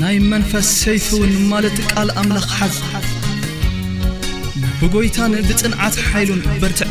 ናይ መንፈስ ሰይፊ ውን ማለት ቃል ኣምላኽ ሓዝ። ብጐይታን ብጽንዓት ሓይሉን በርትዕ።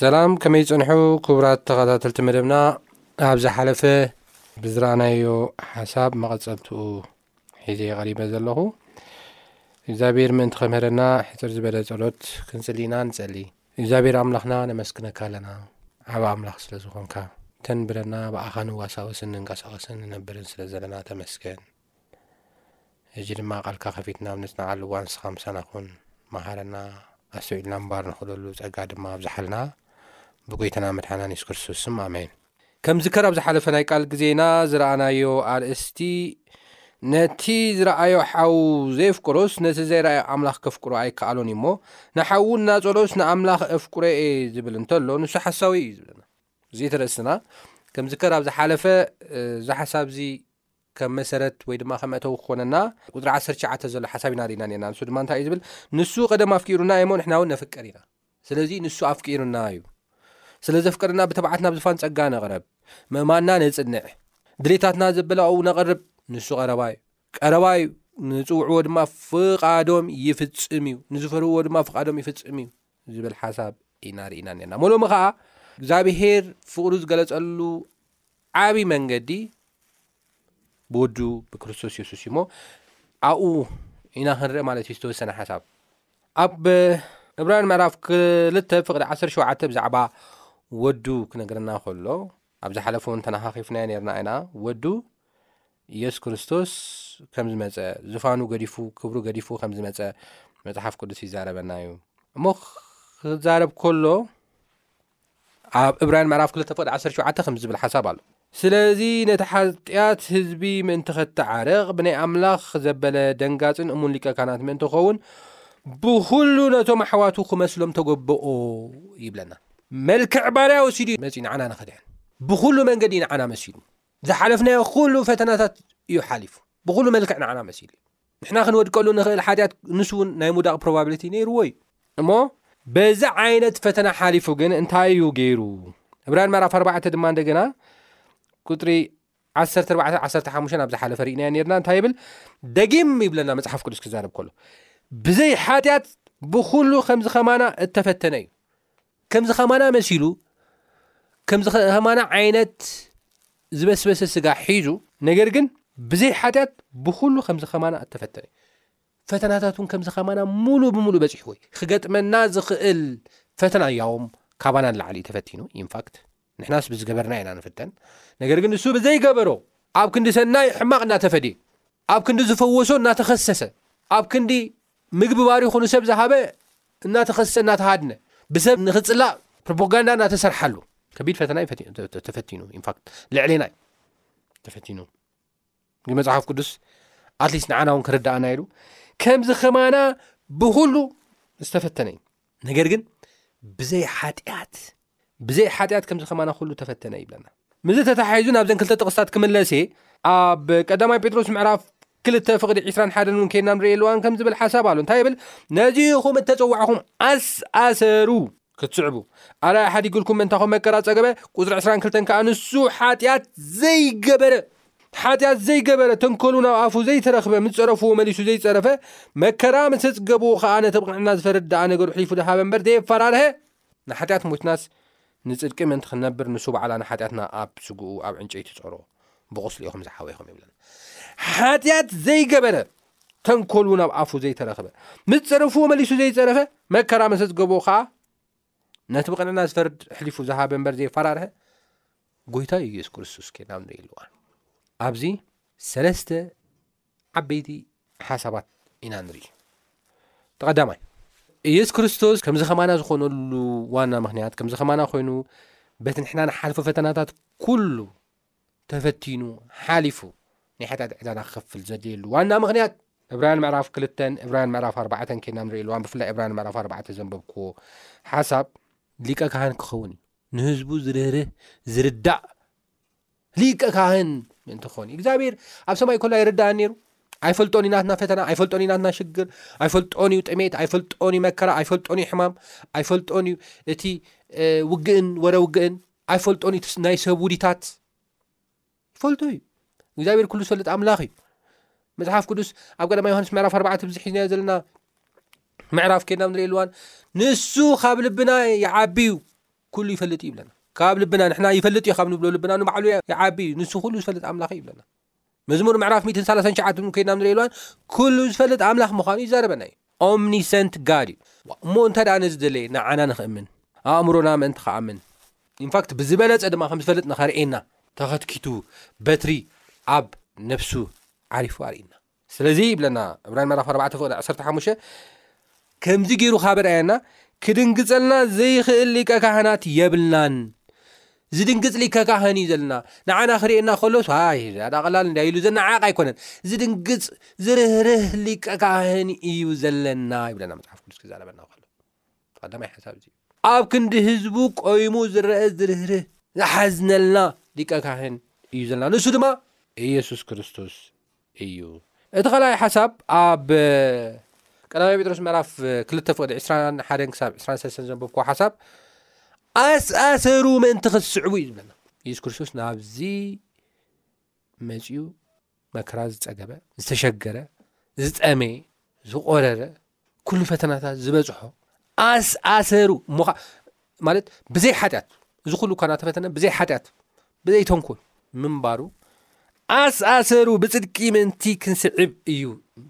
ሰላም ከመይ ጽንሑ ክቡራት ተኸታተልቲ መደብና ኣብ ዝሓለፈ ብዝረኣናዮ ሓሳብ መቐጸልትኡ ሒዘ የቐሪበ ዘለኹ እግዚኣብሔር ምእንቲ ከምህረና ሕፅር ዝበለ ጸሎት ክንጽሊ ኢና ንጸሊ እግዚኣብሔር ኣምላኽና ነመስግነካ ኣለና ዓብ ኣምላኽ ስለ ዝኾንካ ተንብረና ብኣኻ ንዋሳወስን ንንቀሳቐስን ንነብርን ስለ ዘለና ተመስገን ሕጂ ድማ ቃልካ ከፊትና ኣብ ንጽንዓሉ እዋን ንስኻ ምሳና ኩን መሃረና ኣስተውዒልና ምንባር ንኽእለሉ ጸጋ ድማ ኣብዝሓልና ብጐይታና መድሓናን የሱስ ክርስቶስ ስም ኣሜን ከም ዝከር ኣብ ዝሓለፈ ናይ ቃል ግዜና ዝረኣናዮ ኣርእስቲ ነቲ ዝረኣዮ ሓው ዘየፍቅሮስ ነቲ ዘይረኣዮ ኣምላኽ ከፍቅሮ ኣይከኣሎን እዩ እሞ ንሓዉ እናጸሎስ ንኣምላኽ እፍቅሮ እየ ዝብል እንተሎ ንሱ ሓሳዊ እዩ ዝብለና እዚ ተርእስትና ከም ዝከር ኣብ ዝሓለፈ እዚ ሓሳብ እዚ ከም መሰረት ወይ ድማ ከም መእተዊ ክኾነና ቁፅሪ ዓሰርተ ትሽዓተ ዘሎ ሓሳብ ኢና ርኢና ኔርና። ንሱ ድማ እንታይ እዩ ዝብል ንሱ ቀደም ኣፍቂሩና እዩሞ ንሕና እውን ነፍቅር ኢና። ስለዚ ንሱ ኣፍቂሩና እዩ ስለ ዘፍቀርና ብተብዓት ናብ ዝፋን ጸጋ ነቕረብ ምእማንና ነጽንዕ ድሌታትና ዘበላኡ ነቐርብ ንሱ ቀረባ እዩ ቀረባ እዩ ንጽውዕዎ ድማ ፍቓዶም ይፍጽም እዩ ንዝፈርዎ ድማ ፍቓዶም ይፍጽም እዩ ዝብል ሓሳብ ኢና ርኢና ነርና ሞሎሚ ኸዓ እግዚኣብሄር ፍቕሩ ዝገለጸሉ ዓብይ መንገዲ ብወዱ ብክርስቶስ የሱስ እዩሞ ኣብኡ ኢና ክንርኢ ማለት እዩ ዝተወሰነ ሓሳብ ኣብ እብራን ምዕራፍ ክልተ ፍቕዲ 1ሸተ ብዛዕባ ወዱ ክነገረና ከሎ ኣብ ዝሓለፈ ውን ተናኻኺፍናዮ ነርና ኢና ወዱ ኢየሱስ ክርስቶስ ከም ዝመጸ፣ ዙፋኑ ገዲፉ፣ ክብሩ ገዲፉ ከም ዝመጸ መጽሓፍ ቅዱስ ይዛረበና እዩ። እሞ ክዛረብ ከሎ ኣብ እብራን ምዕራፍ 2 ፍቅዲ 17 ከም ዝብል ሓሳብ ኣሎ። ስለዚ ነቲ ሓጢኣት ህዝቢ ምእንቲ ኸተዓርቕ ብናይ ኣምላኽ ዘበለ ደንጋጽን እሙን ሊቀ ካህናት ምእንቲ ክኸውን ብኹሉ ነቶም ኣሕዋቱ ክመስሎም ተገብኦ ይብለና። መልክዕ ባርያ ወሲዱ መጺኡ ንዓና ንኸድሕን ብኹሉ መንገዲ ንዓና መሲሉ ዝሓለፍናዮ ኩሉ ፈተናታት እዩ ሓሊፉ ብኩሉ መልክዕ ንዓና መሲሉ እዩ ንሕና ክንወድቀሉ ንክእል ሓጢኣት ንሱ እውን ናይ ሙዳቅ ፕሮባብሊቲ ነይርዎ እዩ እሞ በዚ ዓይነት ፈተና ሓሊፉ ግን እንታይ እዩ ገይሩ እብራን መራፍ ኣርባዕተ ድማ እንደገና ቁፅሪ ዓሰርተ ኣርባዕተ ዓሰርተ ሓሙሽተ ኣብ ዝሓለፈ ርኢናዮ ነርና እንታይ ይብል ደጊም ይብለና መፅሓፍ ቅዱስ ክዛረብ ከሎ ብዘይ ሓጢኣት ብኩሉ ከምዚ ከማና እተፈተነ እዩ ከምዚ ከማና መሲሉ ከምዚ ከማና ዓይነት ዝበስበሰ ስጋ ሒዙ ነገር ግን ብዘይ ሓጢኣት ብኩሉ ከምዚ ከማና እተፈተነ ፈተናታት እውን ከምዚ ከማና ሙሉእ ብምሉእ በፂሕዎ ክገጥመና ዝኽእል ፈተና እያዎም ካባና ንላዕሊ ተፈቲኑ ኢንፋክት ንሕናስ ብዝገበርና ኢና ንፍተን ነገር ግን ንሱ ብዘይገበሮ ኣብ ክንዲ ሰናይ ሕማቕ እናተፈድየ ኣብ ክንዲ ዝፈወሶ እናተኸሰሰ ኣብ ክንዲ ምግቢ ባሪኹ ንሰብ ዝሃበ እናተኸሰሰ እናተሃድነ ብሰብ ንክፅላእ ፕሮፓጋንዳ እናተሰርሓሉ ከቢድ ፈተና ተፈቲኑ ኢንፋክት ልዕሌና እዩ ተፈቲኑ ንመጽሓፍ ቅዱስ ኣትሊስት ንዓና እውን ክርዳእና ኢሉ ከምዚ ከማና ብኩሉ ዝተፈተነ እዩ ነገር ግን ብዘይ ሓጢኣት ብዘይ ሓጢኣት ከምዚ ከማና ኩሉ ተፈተነ ይብለና ምዝ ተታሓሒዙ ናብዘን ክልተ ጥቕስታት ክምለስ እየ ኣብ ቀዳማይ ጴጥሮስ ምዕራፍ ክልተ ፍቕዲ 2ስራን ሓደን እውን ከይና ንሪእየኣለዋን ከም ዝብል ሓሳብ ኣሎ እንታይ ይብል ነዚኹም እተፀዋዕኹም ኣስኣሰሩ ክትስዕቡ ኣርኣያ ሓዲግልኩም ምእንታኹም መከራ ጸገበ ቁጽሪ ዕስራን ክልተን ከኣ ንሱ ሓጢኣት ዘይገበረ ሓጢኣት ዘይገበረ ተንኮሉ ናብ ኣፉ ዘይተረኽበ ምስ ጸረፍዎ መሊሱ ዘይጸረፈ መከራ ምስ ኣጽገብዎ ከኣ ነቲ ብቕንዕና ዝፈርድ ደኣ ነገሩ ሕሊፉ ደሃበ እምበር ዘየፈራርሀ ንሓጢኣት ሞይትናስ ንጽድቂ ምእንቲ ክንነብር ንሱ በዓላ ንሓጢኣትና ኣብ ስግኡ ኣብ ዕንጨይቲ ጸሮ ብቑስሊ ኢኹም ዝሓወይኹም ይብለና ሓጢኣት ዘይገበረ ተንኮል እውን ኣብ ኣፉ ዘይተረኽበ ምስ ጸረፍዎ መሊሱ ዘይጸረፈ መከራ መሰ ዝገበኦ ከዓ ነቲ ብቕንዕና ዝፈርድ ኣሕሊፉ ዝሃበ እምበር ዘየፈራርሀ ጎይታ እዩ ኢየሱስ ክርስቶስ ኬናም ንኢልዋ ኣብዚ ሰለስተ ዓበይቲ ሓሳባት ኢና ንርኢ ተቐዳማይ ኢየሱስ ክርስቶስ ከምዚ ኸማና ዝኾነሉ ዋና ምኽንያት ከምዚ ኸማና ኮይኑ በቲ ንሕና ንሓልፎ ፈተናታት ኩሉ ተፈቲኑ ሓሊፉ ናይ ሓጢኣት ዕዳና ክኸፍል ዘድልየሉ ዋና ምክንያት እብራያን ምዕራፍ ክልተን እብራያን ምዕራፍ ኣርባዕተን ኬና ንርኢ ኣለዋን ብፍላይ እብራያን ምዕራፍ ኣርባዕተ ዘንበብክዎ ሓሳብ ሊቀ ካህን ክኸውን እዩ ንህዝቡ ዝርህርህ ዝርዳእ ሊቀ ካህን ምእንቲ ክኸውን እዩ እግዚኣብሔር ኣብ ሰማይ ኮላ ይርዳእን ነይሩ ኣይፈልጦን እዩ ናትና ፈተና ኣይፈልጦን እዩ ናትና ሽግር ኣይፈልጦን እዩ ጥሜት ኣይፈልጦን እዩ መከራ ኣይፈልጦን እዩ ሕማም ኣይፈልጦን እዩ እቲ ውግእን ወረ ውግእን ኣይፈልጦን እዩ ትስ ናይ ሰብ ውዲታት ይፈልጦ እዩ እግዚኣብሔር ኩሉ ዝፈልጥ ኣምላኽ እዩ መፅሓፍ ቅዱስ ኣብ ቀዳማ ዮሃንስ ምዕራፍ ኣርባዕተ ብዚ ሒዝናዮ ዘለና ምዕራፍ ከድና ብ ንሪእየኣሉዋን ንሱ ካብ ልብና ይዓቢ እዩ ኩሉ ይፈልጥ እዩ ይብለና ካብ ልብና ንሕና ይፈልጥ እዩ ካብ ንብሎ ልብና ንባዕሉ ይዓቢ እዩ ንሱ ኩሉ ዝፈልጥ ኣምላኽ እዩ ይብለና መዝሙር ምዕራፍ ሚእትን ሰላሳን ትሽዓትን እውን ከይድና ኣብ ንርእየሉ እዋን ኩሉ ዝፈልጥ ኣምላኽ ምዃኑ ይዛረበና እዩ። ኦምኒሰንት ጋድ እዩ። እሞ እንተ ደኣ ነዚ ደለየ ንዓና ንኽእምን ኣእምሮና ምእንቲ ክኣምን ኢንፋክት ብዝበለጸ ድማ ከም ዝፈልጥ ንኸርእየና ተኸትኪቱ በትሪ ኣብ ነፍሱ ዓሪፉ ኣርእዩና። ስለዚ ይብለና ዕብራይን ምዕራፍ ኣርባዕተ ፍቕዲ ዓሰርተ ሓሙሽተ ከምዚ ገይሩ ካብ ርኣየና ክድንግጸልና ዘይኽእል ሊቀ ካህናት የብልናን። ዝድንግጽ ሊከ ካህን እዩ ዘለና ንዓና ክርእየና ከሎስ ሃይ ኣዳ ቀላል እንዳ ኢሉ ዘነዓቕ ኣይኮነን ዝድንግጽ ዝርህርህ ሊቀ ካህን እዩ ዘለና ይብለና መጽሓፍ ቅዱስ ክዛረበና ከሎ ቐዳማይ ሓሳብ እዚ እዩ። ኣብ ክንዲ ህዝቡ ቆይሙ ዝረኣ ዝርህርህ ዝሓዝነልና ሊቀ ካህን እዩ ዘለና ንሱ ድማ ኢየሱስ ክርስቶስ እዩ። እቲ ካልኣይ ሓሳብ ኣብ ቀዳማይ ጴጥሮስ ምዕራፍ ክልተ ፍቕዲ ዕስራን ሓደን ክሳብ ዕስራን ሰለስተን ዘንበብክዎ ሓሳብ ኣስኣሰሩ ምእንቲ ክትስዕቡ እዩ ዝብለና ኢየሱስ ክርስቶስ ናብዚ መጺኡ መከራ ዝጸገበ፣ ዝተሸገረ፣ ዝጠመየ፣ ዝቖረረ፣ ኩሉ ፈተናታት ዝበጽሖ ኣስ ኣሰሩ እሞ ማለት ብዘይ ሓጢኣት እዚ ኩሉ እኳ ናተፈተነ ብዘይ ሓጢኣት ብዘይ ተንኮል ምንባሩ ኣስ ኣሰሩ ብጽድቂ ምንቲ ክንስዕብ እዩ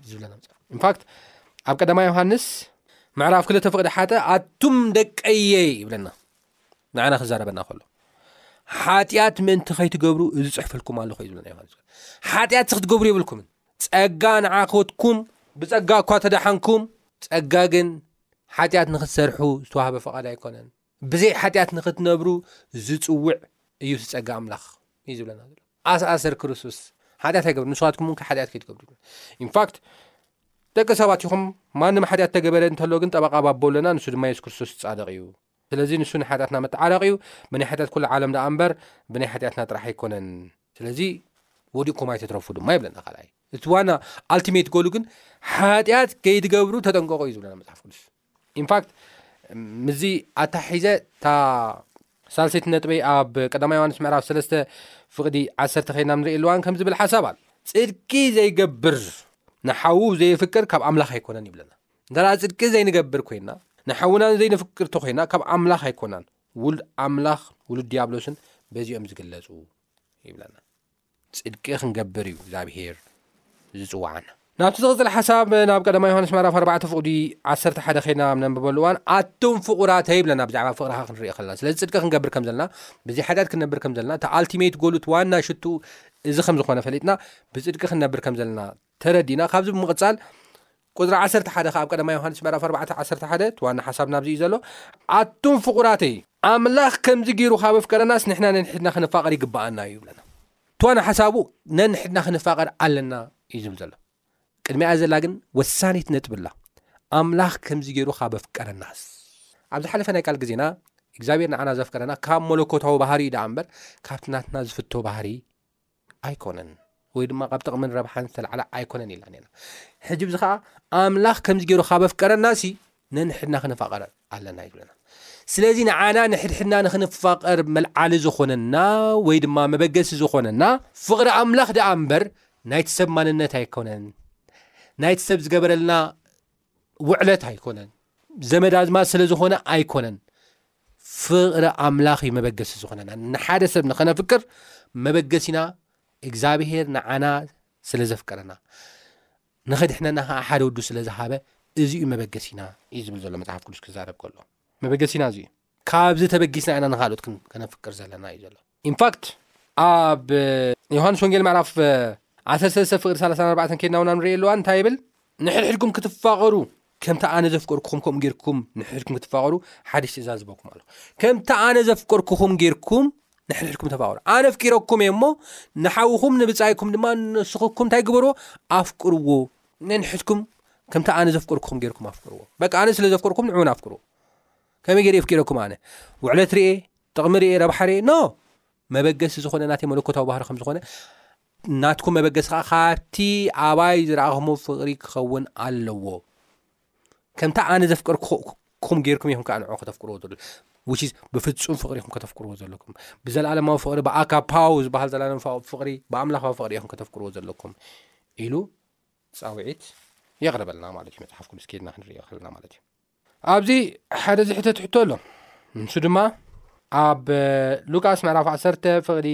ዝብለና መጽሓፍ ኢንፋክት ኣብ ቀዳማ ዮሃንስ ምዕራፍ ክልተ ፍቅዲ ሓጠ ኣቱም ደቀየ ይብለና ንዓና ክዛረበና ከሎ ሓጢኣት ምእንቲ ከይትገብሩ እዚ ፅሕፍልኩም ኣለኹ እዩ ዝብለና ዮሃንስ ሓጢኣት ክትገብሩ የብልኩምን ጸጋ ንዓክወትኩም ብጸጋ እኳ ተደሓንኩም ጸጋ ግን ሓጢኣት ንክትሰርሑ ዝተዋህበ ፍቓድ ኣይኮነን ብዘይ ሓጢኣት ንክትነብሩ ዝፅውዕ እዩ ትፀጋ ኣምላኽ እዩ ዝብለና ዘሎ ኣስኣሰር ክርስቶስ ሓጢኣት ኣይገብር ንስዋትኩም ን ሓጢኣት ከይትገብሩ ኢንፋክት ደቂ ሰባት ይኹም ማንም ሓጢኣት ተገበረ እንተሎ ግን ጠበቃ ባቦ ኣለና ንሱ ድማ የሱስ ክርስቶስ ዝፃደቕ እዩ ስለዚ ንሱ ንሓጢኣትና መተዓረቂ እዩ ብናይ ሓጢኣት ኩሉ ዓለም ደኣ እምበር ብናይ ሓጢኣትና ጥራሕ ኣይኮነን ስለዚ ወዲቅኩም ኣይተትረፉ ድማ ይብለና ካልኣይ እቲ ዋና ኣልቲሜት ጎሉ ግን ሓጢኣት ከይትገብሩ ተጠንቀቑ እዩ ዝብለና መፅሓፍ ቅዱስ ኢንፋክት ምስዚ ኣታሒዘ እታ ሳልሰይቲ ነጥበይ ኣብ ቀዳማ ዮሃንስ ምዕራፍ ሰለስተ ፍቕዲ ዓሰርተ ከይድና ንርኢ ኣለዋን ከም ዝብል ሓሳብ ኣል ፅድቂ ዘይገብር ንሓዉ ዘየፍቅር ካብ ኣምላኽ ኣይኮነን ይብለና እንተ ደኣ ጽድቂ ዘይንገብር ኰይንና፣ ንሓውናን ዘይነፍቅር እንተ ዀይንና፣ ካብ ኣምላኽ ኣይኰናን። ውሉድ ኣምላኽ ውሉድ ድያብሎስን በዚኦም ዝግለጹ ይብለና። ጽድቂ ክንገብር እዩ እግዚኣብሄር ዝጽውዓና። ናብቲ ዝቕጽል ሓሳብ ናብ ቀዳማ ዮሃንስ ምዕራፍ 4 ፍቕዲ 11 ኸይድና ኣብ ነንብበሉ እዋን ኣቱም ፍቑራተይ ይብለና ብዛዕባ ፍቕርኻ ክንርኢ ከለና። ስለዚ ጽድቂ ክንገብር ከም ዘለና ብዘይ ሓጢኣት ክንነብር ከም ዘለና እቲ ኣልቲሜት ጎል እቲ ዋና ሽትኡ እዚ ከም ዝኾነ ፈሊጥና ብጽድቂ ክንነብር ከም ዘለና ተረዲና ካብዚ ብምቕጻል ቁጽሪ ዓሰርተ ሓደ ከኣ ኣብ ቀዳማይ ዮሃንስ ምዕራፍ ኣርባዕተ ዓሰርተ ሓደ እቲ ዋና ሓሳብና ኣብዚ እዩ ዘሎ ኣቱም ፍቑራተይ ኣምላኽ ከምዚ ገይሩ ካብ ኣፍቀረናስ ንሕና ነንሕድና ክንፋቐር ይግብኣና እዩ ይብለና እቲ ዋና ሓሳቡ ነንሕድና ክንፋቐር ኣለና እዩ ዝብል ዘሎ ቅድሚኣ ዘላ ግን ወሳኒት ነጥቢ ኣላ ኣምላኽ ከምዚ ገይሩ ካብ ኣፍቀረናስ ኣብ ዝሓለፈ ናይ ቃል ግዜና እግዚኣብሔር ንዓና ዘፍቀረና ካብ መለኮታዊ ባህሪ እዩ ደኣ እምበር ካብቲ ናትና ዝፍቶ ባህሪ ኣይኮነን ወይ ድማ ካብ ጥቕምን ረብሓን ዝተላዕለ ኣይኮነን ኢልና ነና ሕጂ ብዚ ከዓ ኣምላኽ ከምዚ ገይሩ ካብ ኣፍቀረና ሲ ነንሕድና ክንፋቐረ ኣለና ይብለና ስለዚ ንዓና ንሕድሕድና ንክንፋቐር መልዓሊ ዝኾነና ወይ ድማ መበገሲ ዝኾነና ፍቕሪ ኣምላኽ ደኣ እምበር ናይቲ ሰብ ማንነት ኣይኮነን ናይቲ ሰብ ዝገበረልና ውዕለት ኣይኮነን ዘመድ ኣዝማድ ስለ ዝኾነ ኣይኮነን ፍቕሪ ኣምላኽ እዩ መበገሲ ዝኾነና ንሓደ ሰብ ንኸነፍቅር መበገሲና እግዚኣብሄር ንዓና ስለ ዘፍቀረና ንኸድሕነና ከዓ ሓደ ወዱ ስለ ዝሃበ እዚ እዩ መበገሲና እዩ ዝብል ዘሎ መፅሓፍ ቅዱስ ክዛረብ ከሎ መበገሲና እዚ እዩ ካብዚ ተበጊስና ኢና ንካልኦት ከነፍቅር ዘለና እዩ ዘሎ ኢንፋክት ኣብ ዮሃንስ ወንጌል ምዕራፍ 13 ፍቅሪ 34 ከድና ውና ንሪኦ ኣለዋ እንታይ ይብል ንሕድሕድኩም ክትፋቐሩ ከምቲ ኣነ ዘፍቀርኩኹም ከምኡ ጌርኩም ንሕድሕድኩም ክትፋቐሩ ሓድሽ ትእዛዝ ዝበኩም ኣሎ ከምቲ ኣነ ዘፍቀርኩኹም ጌርኩም ንሕድሕድኩም ተፋቐሩ ኣነ ፍቂረኩም እየ እሞ ንሓውኹም ንብፃይኩም ድማ ነስኹኩም እንታይ ግበርዎ ኣፍቅርዎ ነንሕድኩም ከምቲ ኣነ ዘፍቀርኩኹም ጌርኩም ኣፍቅርዎ በቃ ኣነ ስለ ዘፍቀርኩም ንዕውን ኣፍቅርዎ ከመይ ገይረ የፍቂረኩም ኣነ ውዕለት ርኤ ጥቕሚ ርኤ ረብሓ ርኤ ኖ መበገሲ ዝኾነ ናተይ መለኮታዊ ባህሪ ከም ዝኾነ ናትኩም መበገሲ ከዓ ካብቲ ኣባይ ዝረኣኹሞ ፍቕሪ ክኸውን ኣለዎ ከምቲ ኣነ ዘፍቀርኩም ገይርኩም ይኹም ከዓ ንዑ ከተፍቅርዎ ዘሎ ውሽ ብፍፁም ፍቕሪ ኹም ከተፍቅርዎ ዘለኩም ብዘለኣለማዊ ፍቕሪ ብኣካ ፓው ዝበሃል ዘላለም ፍቕሪ ብኣምላኻዊ ፍቕሪ ኹም ከተፍቅርዎ ዘለኩም ኢሉ ፃውዒት የቕርበልና ማለት እዩ መፅሓፍ ቅዱስ ከድና ክንሪኦ ከለና ማለት እዩ ኣብዚ ሓደ ዝሕተት ሕቶ ኣሎ ንሱ ድማ ኣብ ሉቃስ ምዕራፍ 1 ፍቕዲ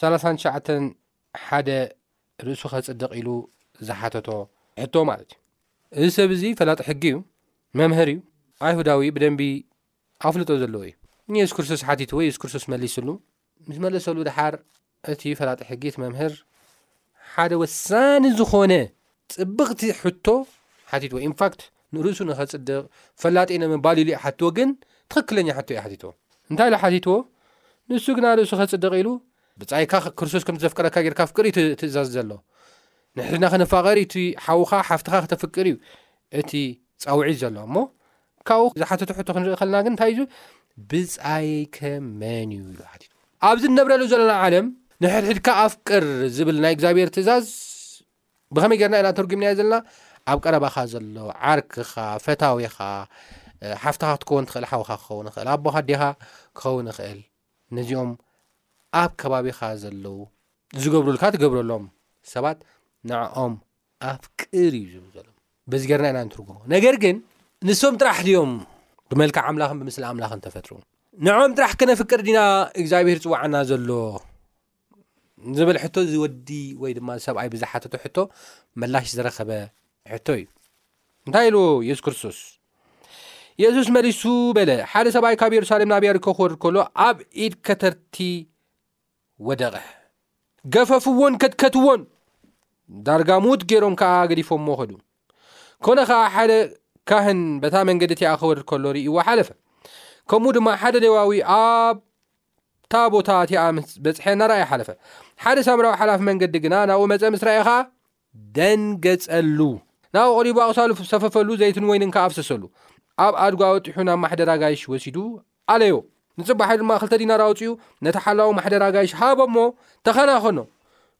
39 ሓደ ርእሱ ከጽድቕ ኢሉ ዝሓተቶ ሕቶ ማለት እዩ እዚ ሰብ እዚ ፈላጢ ሕጊ እዩ መምህር እዩ ኣይሁዳዊ ብደንቢ ኣፍልጦ ዘለዎ እዩ ንየሱስ ክርስቶስ ሓቲትዎ የሱስ ክርስቶስ መሊስሉ ምስ መለሰሉ ደሓር እቲ ፈላጢ ሕጊ እቲ መምህር ሓደ ወሳኒ ዝኾነ ጽብቕቲ ሕቶ ሓቲትዎ ኢንፋክት ንርእሱ ንኸጽድቕ ፈላጢ ንምባል ኢሉ ይሓትዎ ግን ትኽክለኛ ሕቶ እዩ ሓቲትዎ እንታይ ኢሉ ሓቲትዎ ንሱ ግና ርእሱ ከጽድቕ ኢሉ ብጻይካ ክርስቶስ ከምቲ ዘፍቀረካ ጌርካ ፍቅር እዩ ትእዛዝ ዘሎ ንሕድና ክንፋቐር እቲ ሓውኻ ሓፍትኻ ክተፍቅር እዩ እቲ ጻውዒት ዘሎ እሞ ካብኡ ዝሓተቶ ሕቶ ክንርኢ ከለና ግን እንታይ እዩ ብጻይከ መን እዩ ኢሉ ሓቲቱ ኣብዚ ንነብረሉ ዘለና ዓለም ንሕድሕድካ ኣፍቅር ዝብል ናይ እግዚኣብሔር ትእዛዝ ብኸመይ ጌርና ኢና ተርጒምናዮ ዘለና ኣብ ቀረባኻ ዘሎ ዓርክኻ ፈታዊኻ ሓፍትኻ ክትከውን ትኽእል ሓውኻ ክኸውን ይኽእል ኣቦኻ ኣዴኻ ክኸውን ይኽእል ነዚኦም ኣብ ከባቢኻ ዘለዉ ዝገብሩልካ ትገብረሎም ሰባት ንዕኦም ኣፍቅር እዩ ዝብል ዘሎ በዚ ገርና ኢና ንትርጉሞ ነገር ግን ንሶም ጥራሕ ድዮም ብመልክዕ ኣምላኽን ብምስሊ ኣምላኽን ተፈጥሩ ንዕኦም ጥራሕ ክነፍቅር ዲና እግዚኣብሄር ፅዋዓና ዘሎ ዝብል ሕቶ እዚ ወዲ ወይ ድማ ሰብኣይ ብዝሓተቶ ሕቶ ምላሽ ዝረኸበ ሕቶ እዩ። እንታይ ኢሉ የሱስ ክርስቶስ? የሱስ መሊሱ በለ፣ ሓደ ሰብኣይ ካብ የሩሳሌም ናብ ያሪኮ ክወርድ ከሎ ኣብ ኢድ ከተርቲ ወደቐ። ገፈፍዎን ከትከትዎን ዳርጋ ሙት ገይሮም ከዓ ገዲፎሞ ኸዱ ኮነ ከዓ ሓደ ካህን በታ መንገዲ እቲኣ ክወርድ ከሎ ርእይዎ ሓለፈ ከምኡ ድማ ሓደ ሌዋዊ ኣብ እታ ቦታ እቲኣ ምስ በጽሐ እናረኣየ ሓለፈ። ሓደ ሳምራዊ ሓላፊ መንገዲ ግና ናብኡ መጸ፣ ምስ ረኣየ ኸኣ ደንገጸሉ። ናብኡ ቐሪቡ ኣቕሳሉ ሰፈፈሉ፣ ዘይትን ወይንን ከኣ ኣፍሰሰሉ። ኣብ ኣድጉ ኣወጢሑ ናብ ማሕደር ኣጋይሽ ወሲዱ ኣለዮ። ንጽባሒ ድማ ክልተ ዲናር ኣውጺኡ ነቲ ሓላዊ ማሕደር ኣጋይሽ ሃቦ እሞ፣ ተኸናኸኖ።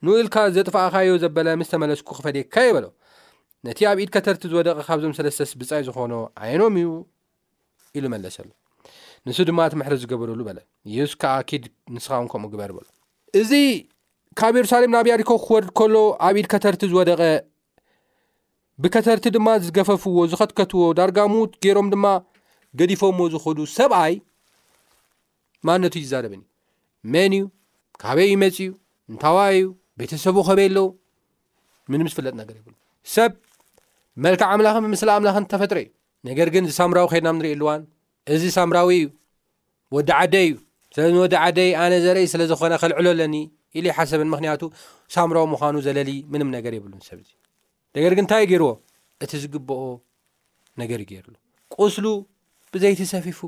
ንኡ ኢልካ ዘጥፋእካዮ ዘበለ ምስ ተመለስኩ ክፈድየካ እየ በሎ። ነቲ ኣብ ኢድ ከተርቲ ዝወደቐ ካብዞም ሰለስተስ ብጻይ ዝዀኖ ኣየኖም እዩ? ኢሉ መለሰሉ። ንሱ ድማ እቲ ምሕረት ዝገበረሉ በለ። የሱስ ከኣ ኪድ ንስኻ እውን ከምኡ ግበር በሎ። እዚ ካብ የሩሳሌም ናብ ያሪኮ ክወርድ ከሎ ኣብ ኢድ ከተርቲ ዝወደቐ ብከተርቲ ድማ ዝገፈፍዎ ዝኸትከትዎ ዳርጋ ሙት ገይሮም ድማ ገዲፎምዎ ዝኸዱ ሰብኣይ ማነቱ ይዛረብን እዩ መን እዩ ካበይ እዩ መፅ እዩ እንታዋ እዩ ቤተሰቡ ከበይ ኣለዉ ምንም ዝፍለጥ ነገር ይብሉ ሰብ መልክዕ ኣምላኽ ምስላ ኣምላኽ ተፈጥረ እዩ ነገር ግን እዚ ሳምራዊ ከድናም ንርእየኣሉዋን እዚ ሳምራዊ እዩ ወዲ ዓደ እዩ ስለዚ ንወዲ ዓደይ ኣነ ዘርእይ ስለ ዝኾነ ከልዕሎ ኣለኒ ኢሉ ይሓሰብን ምክንያቱ ሳምራዊ ምዃኑ ዘለሊ ምንም ነገር የብሉን ሰብ እዚ ነገር ግን እንታይ ገይርዎ እቲ ዝግብኦ ነገር ይገይርሉ ቁስሉ ብዘይቲ ሰፊፉ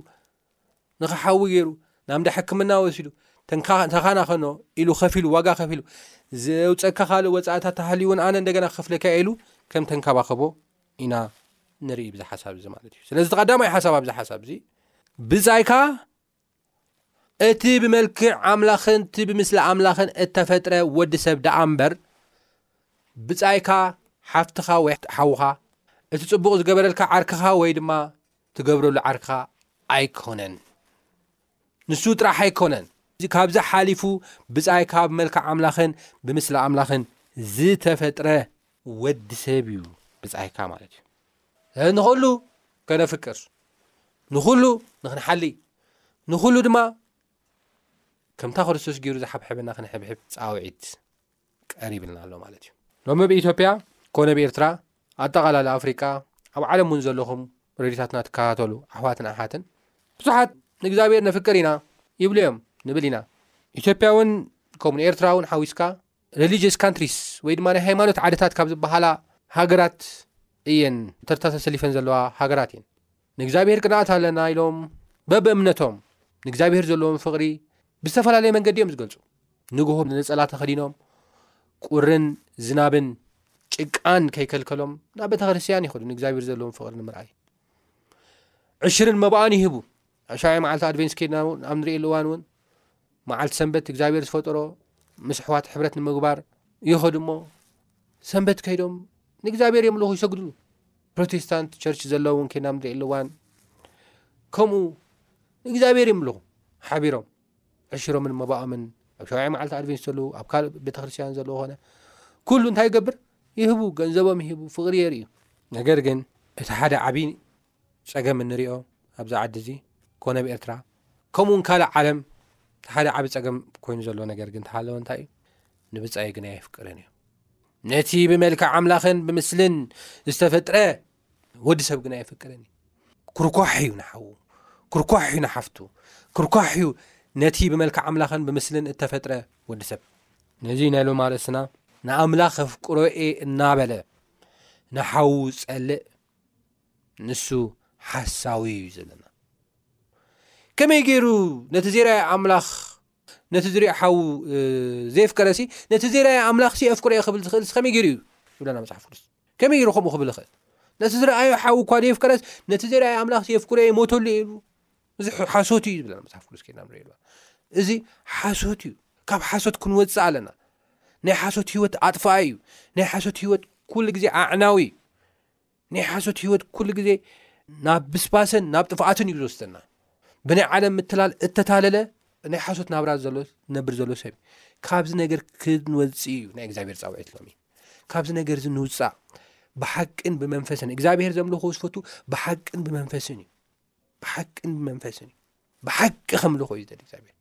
ንክሓዊ ገይሩ ናብ እንዳ ሕክምና ወሲዱ ተንካ- ተኻናኸኖ ኢሉ ከፊሉ ዋጋ ከፊሉ ዘውፀካ ካልእ ወፃእታት ተሃልዩውን ኣነ እንደገና ክከፍለካ ኢሉ ከም ተንከባኸቦ ኢና ንርኢ ብዚ ሓሳብ እዚ ማለት እዩ ስለዚ ተቀዳማይ ሓሳብ ኣብዚ ሓሳብ እዚ ብፃይካ እቲ ብመልክዕ ኣምላኽን እቲ ብምስሊ ኣምላኽን እተፈጥረ ወዲ ሰብ ደኣ እምበር ብፃይካ ሓፍትኻ ወይ ሓውኻ እቲ ፅቡቕ ዝገበረልካ ዓርክኻ ወይ ድማ ትገብረሉ ዓርክኻ ኣይኮነን ንሱ ጥራሕ ኣይኮነን ካብዚ ሓሊፉ ብጻይ ካብ መልካ ኣምላኽን ብምስሊ ኣምላኽን ዝተፈጥረ ወዲ ሰብ እዩ ብጻይካ ማለት እዩ ንኹሉ ከነፍቅር ንኹሉ ንክንሓሊ ንኹሉ ድማ ከምታ ክርስቶስ ገይሩ ዝሓብሐበና ክንሕብሕብ ፃውዒት ቀሪብልና ኣሎ ማለት እዩ ሎሚ ብ ኢትዮጵያ ኮነ ብ ኤርትራ ኣጠቓላሊ ኣፍሪቃ ኣብ ዓለም እውን ዘለኹም ረዲታትና ትከታተሉ ኣሕዋትን ኣሓትን ብዙሓት ንእግዚኣብሔር ነፍቅር ኢና ይብሉ እዮም ንብል ኢና ኢትዮጵያ እውን ከምኡ ንኤርትራ እውን ሓዊስካ ሬሊጅስ ካንትሪስ ወይ ድማ ናይ ሃይማኖት ዓድታት ካብ ዝበሃላ ሃገራት እየን ተርታ ተሰሊፈን ዘለዋ ሃገራት እየን ንእግዚኣብሄር ቅንኣት ኣለና ኢሎም በብእምነቶም ንእግዚኣብሄር ዘለዎም ፍቕሪ ብዝተፈላለየ መንገዲ እዮም ዝገልጹ ንግሆ ነጸላ ተኸዲኖም ቁርን ዝናብን ጭቃን ከይከልከሎም ናብ ቤተ ክርስትያን ይኸዱ ንእግዚኣብሔር ዘለዎም ፍቕሪ ንምርኣይ ዕሽርን መባኣን ይህቡ ዕሻይ መዓልቲ ኣድቨንስ ከድና ውን ኣብ ንሪኤሉ እዋን እውን መዓልቲ ሰንበት እግዚኣብሔር ዝፈጠሮ ምስ ኣሕዋት ሕብረት ንምግባር ይኸዱ እሞ ሰንበት ከይዶም ንእግዚኣብሔር የምልኹ ይሰግድሉ ፕሮቴስታንት ቸርች ዘለውን ኬና ምድሪየሉ እዋን ከምኡ ንእግዚኣብሔር የምልኹ ሓቢሮም ዕሽሮምን መባኦምን ኣብ ሸውዒ መዓልቲ ኣድቨንስ ዘሉ ኣብ ካልእ ቤተክርስትያን ዘለ ኮነ ኩሉ እንታይ ይገብር ይህቡ ገንዘቦም ይህቡ ፍቕሪ የር እዩ ነገር ግን እቲ ሓደ ዓብይ ጸገም እንሪኦ ኣብዚ ዓዲ እዚ ኮነ ኣብ ኤርትራ ከምኡ እውን ካልእ ዓለም እቲ ሓደ ዓቢ ጸገም ኮይኑ ዘሎ ነገር ግን ተሃለወ እንታይ እዩ ንብጻይ ግን ኣየፍቅርን እዩ ነቲ ብመልክዕ ኣምላኽን ብምስልን ዝተፈጥረ ወዲ ሰብ ግን ኣየፍቅርን እዩ ክርኳሕ እዩ ንሓዉ ክርኳሕ እዩ ንሓፍቱ ክርኳሕ እዩ ነቲ ብመልክዕ ኣምላኽን ብምስልን እተፈጥረ ወዲ ሰብ ነዚ ናይ ሎማ ርእስና ንኣምላኽ ኣፍቅሮ እየ እናበለ ንሓዉ ዝጸልእ ንሱ ሓሳዊ እዩ ዘለና ከመይ ገይሩ ነቲ ዜራይ ኣምላኽ ነቲ ዝሪኦ ሓዉ ዘየፍቀረ ሲ ነቲ ዜራይ ኣምላኽ ሲ ኣፍቅሮ እየ ክብል ዝኽእል ከመይ ገይሩ እዩ ይብለና መፅሓፍ ቅዱስ ከመይ ገይሩ ከምኡ ክብል ይኽእል ነቲ ዝረኣዮ ሓዊ እኳ ዘየፍቀረስ ነቲ ዜራይ ኣምላኽ የፍቅሮ እየ ሞተሉ ኢሉ እዚ ሓሶት እዩ ዝብለና መፅሓፍ ቅዱስ ከና ንሪኦ ኣለና እዚ ሓሶት እዩ ካብ ሓሶት ክንወፅእ ኣለና ናይ ሓሶት ሂወት ኣጥፋኣ እዩ ናይ ሓሶት ሂወት ኩሉ ግዜ ኣዕናው እዩ ናይ ሓሶት ሂወት ኩሉ ግዜ ናብ ብስባሰን ናብ ጥፍኣትን እዩ ዝወስደና ብናይ ዓለም ምትላል እተታለለ ናይ ሓሶት ናብራ ዘሎ ነብር ዘሎ ሰብ እዩ ካብዚ ነገር ክንወፅ እዩ ናይ እግዚኣብሔር ፃውዒት ሎሚ ካብዚ ነገር እዚ ንውፃእ ብሓቅን ብመንፈስን እግዚኣብሄር ዘምልኹ ዝፈቱ ብሓቅን ብመንፈስን እዩ ብሓቅን መንፈስን እዩ ብሓቂ ከምልኾ እዩ ዝደሊ እግዚኣብሔር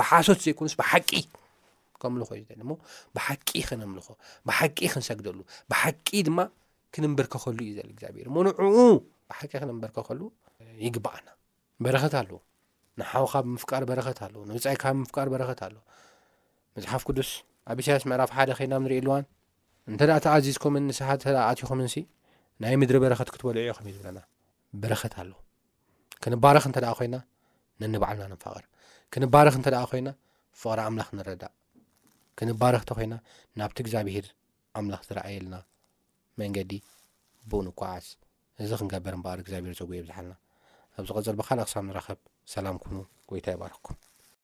ብሓሶት ዘይኮኑስ ብሓቂ ከምልኾ እዩ ዝደሊ እሞ ብሓቂ ክነምልኾ ብሓቂ ክንሰግደሉ ብሓቂ ድማ ክንምበርከኸሉ እዩ ዘል እግዚኣብሔር እሞ ንዕኡ ብሓቂ ክንምበርከኸሉ ይግባኣና በረኸት ኣለዎ ንሓው ካብ ምፍቃር በረኸት ኣለዎ ንውፃኢ ካብ ምፍቃር በረኸት ኣለዎ መፅሓፍ ቅዱስ ኣብ ኢሳያስ ምዕራፍ ሓደ ከይና ንሪኢ ኣለዋን እንተ ተኣዚዝኩምን ንስሓ ተኣትኹምንሲ ናይ ምድሪ በረኸት ክትበልዑ ኢኹም እዩ ዝብለና በረኸት ኣሎ ክንባረኽ እንተ ደኣ ኮይና ነንባዕልና ንፋቐር ክንባረኽ እንተ ደኣ ኮይና ፍቕሪ ኣምላኽ ንረዳእ ክንባረኽ እንተ ኮይና ናብቲ እግዚኣብሄር ኣምላኽ ዝረኣየልና መንገዲ ብኡ ንኳዓዝ እዚ ክንገበር እምበኣር እግዚኣብሄር ዘጉ የብዝሓልና ኣብ ዝቐፅል ብካልእ ክሳብ ንራኸብ ሰላም ኩኑ ጎይታ ይባረኽኩም